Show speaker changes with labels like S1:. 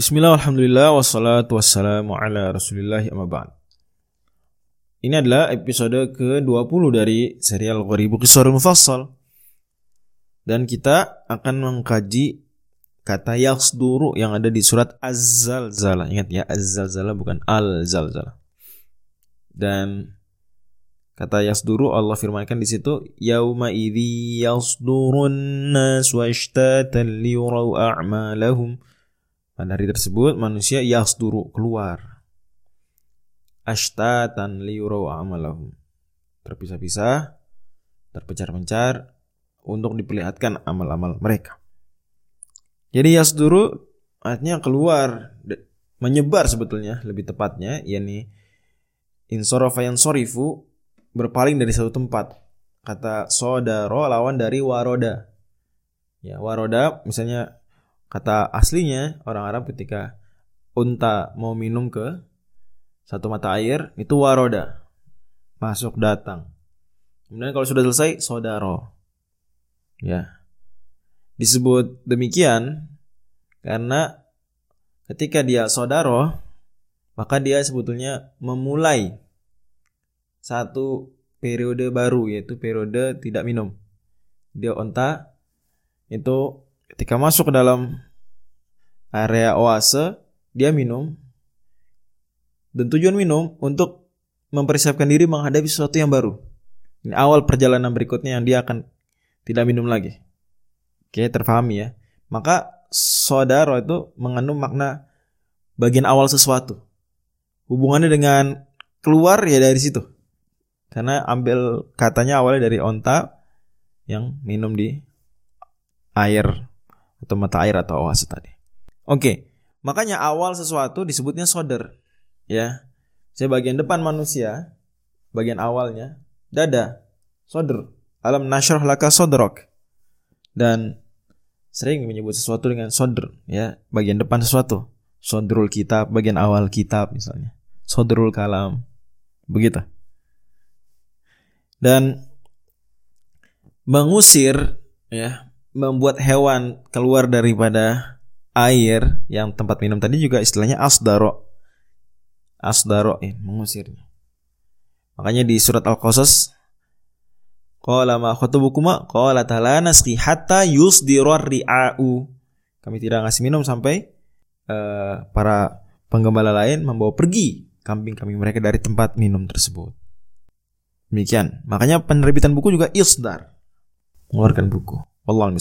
S1: Bismillah, alhamdulillah, wassalatu wassalamu ala rasulillah ba'd. Ini adalah episode ke-20 dari serial Ghoribu Qisar Mufassal. Dan kita akan mengkaji kata yaksduru yang ada di surat Az-Zalzalah. Ingat ya, Az-Zalzalah bukan Al-Zalzalah. Dan kata yasduru Allah firmankan di situ yauma idzi yasdurun nas wa ishtatan liyurau a'malahum pada hari tersebut manusia yasduru keluar. Ashtatan liyurau amalahum. Terpisah-pisah, terpencar-pencar untuk diperlihatkan amal-amal mereka. Jadi yasduru artinya keluar, menyebar sebetulnya lebih tepatnya, yakni insorofa yang sorifu berpaling dari satu tempat. Kata sodaro lawan dari waroda. Ya, waroda misalnya Kata aslinya orang Arab ketika unta mau minum ke satu mata air itu waroda. Masuk datang. Kemudian kalau sudah selesai sodaro. Ya. Disebut demikian karena ketika dia sodaro maka dia sebetulnya memulai satu periode baru yaitu periode tidak minum. Dia onta itu ketika masuk ke dalam area oase, dia minum. Dan tujuan minum untuk mempersiapkan diri menghadapi sesuatu yang baru. Ini awal perjalanan berikutnya yang dia akan tidak minum lagi. Oke, terpahami ya. Maka saudara itu mengandung makna bagian awal sesuatu. Hubungannya dengan keluar ya dari situ. Karena ambil katanya awalnya dari onta yang minum di air atau mata air atau oase tadi. Oke, makanya awal sesuatu disebutnya soder, ya. Saya bagian depan manusia, bagian awalnya dada, soder. Alam nasroh laka sodrok. Dan sering menyebut sesuatu dengan soder, ya, bagian depan sesuatu. Sodrul kitab, bagian awal kitab misalnya. Sodrul kalam, begitu. Dan mengusir, ya, membuat hewan keluar daripada air yang tempat minum tadi juga istilahnya asdaro. Asdaro ya, mengusirnya. Makanya di surat Al-Qasas Qala ma khutubukuma qala la nasqi hatta yusdirar ri'au. Kami tidak ngasih minum sampai uh, para penggembala lain membawa pergi kambing kami mereka dari tempat minum tersebut. Demikian. Makanya penerbitan buku juga isdar. Mengeluarkan buku. Wallahu.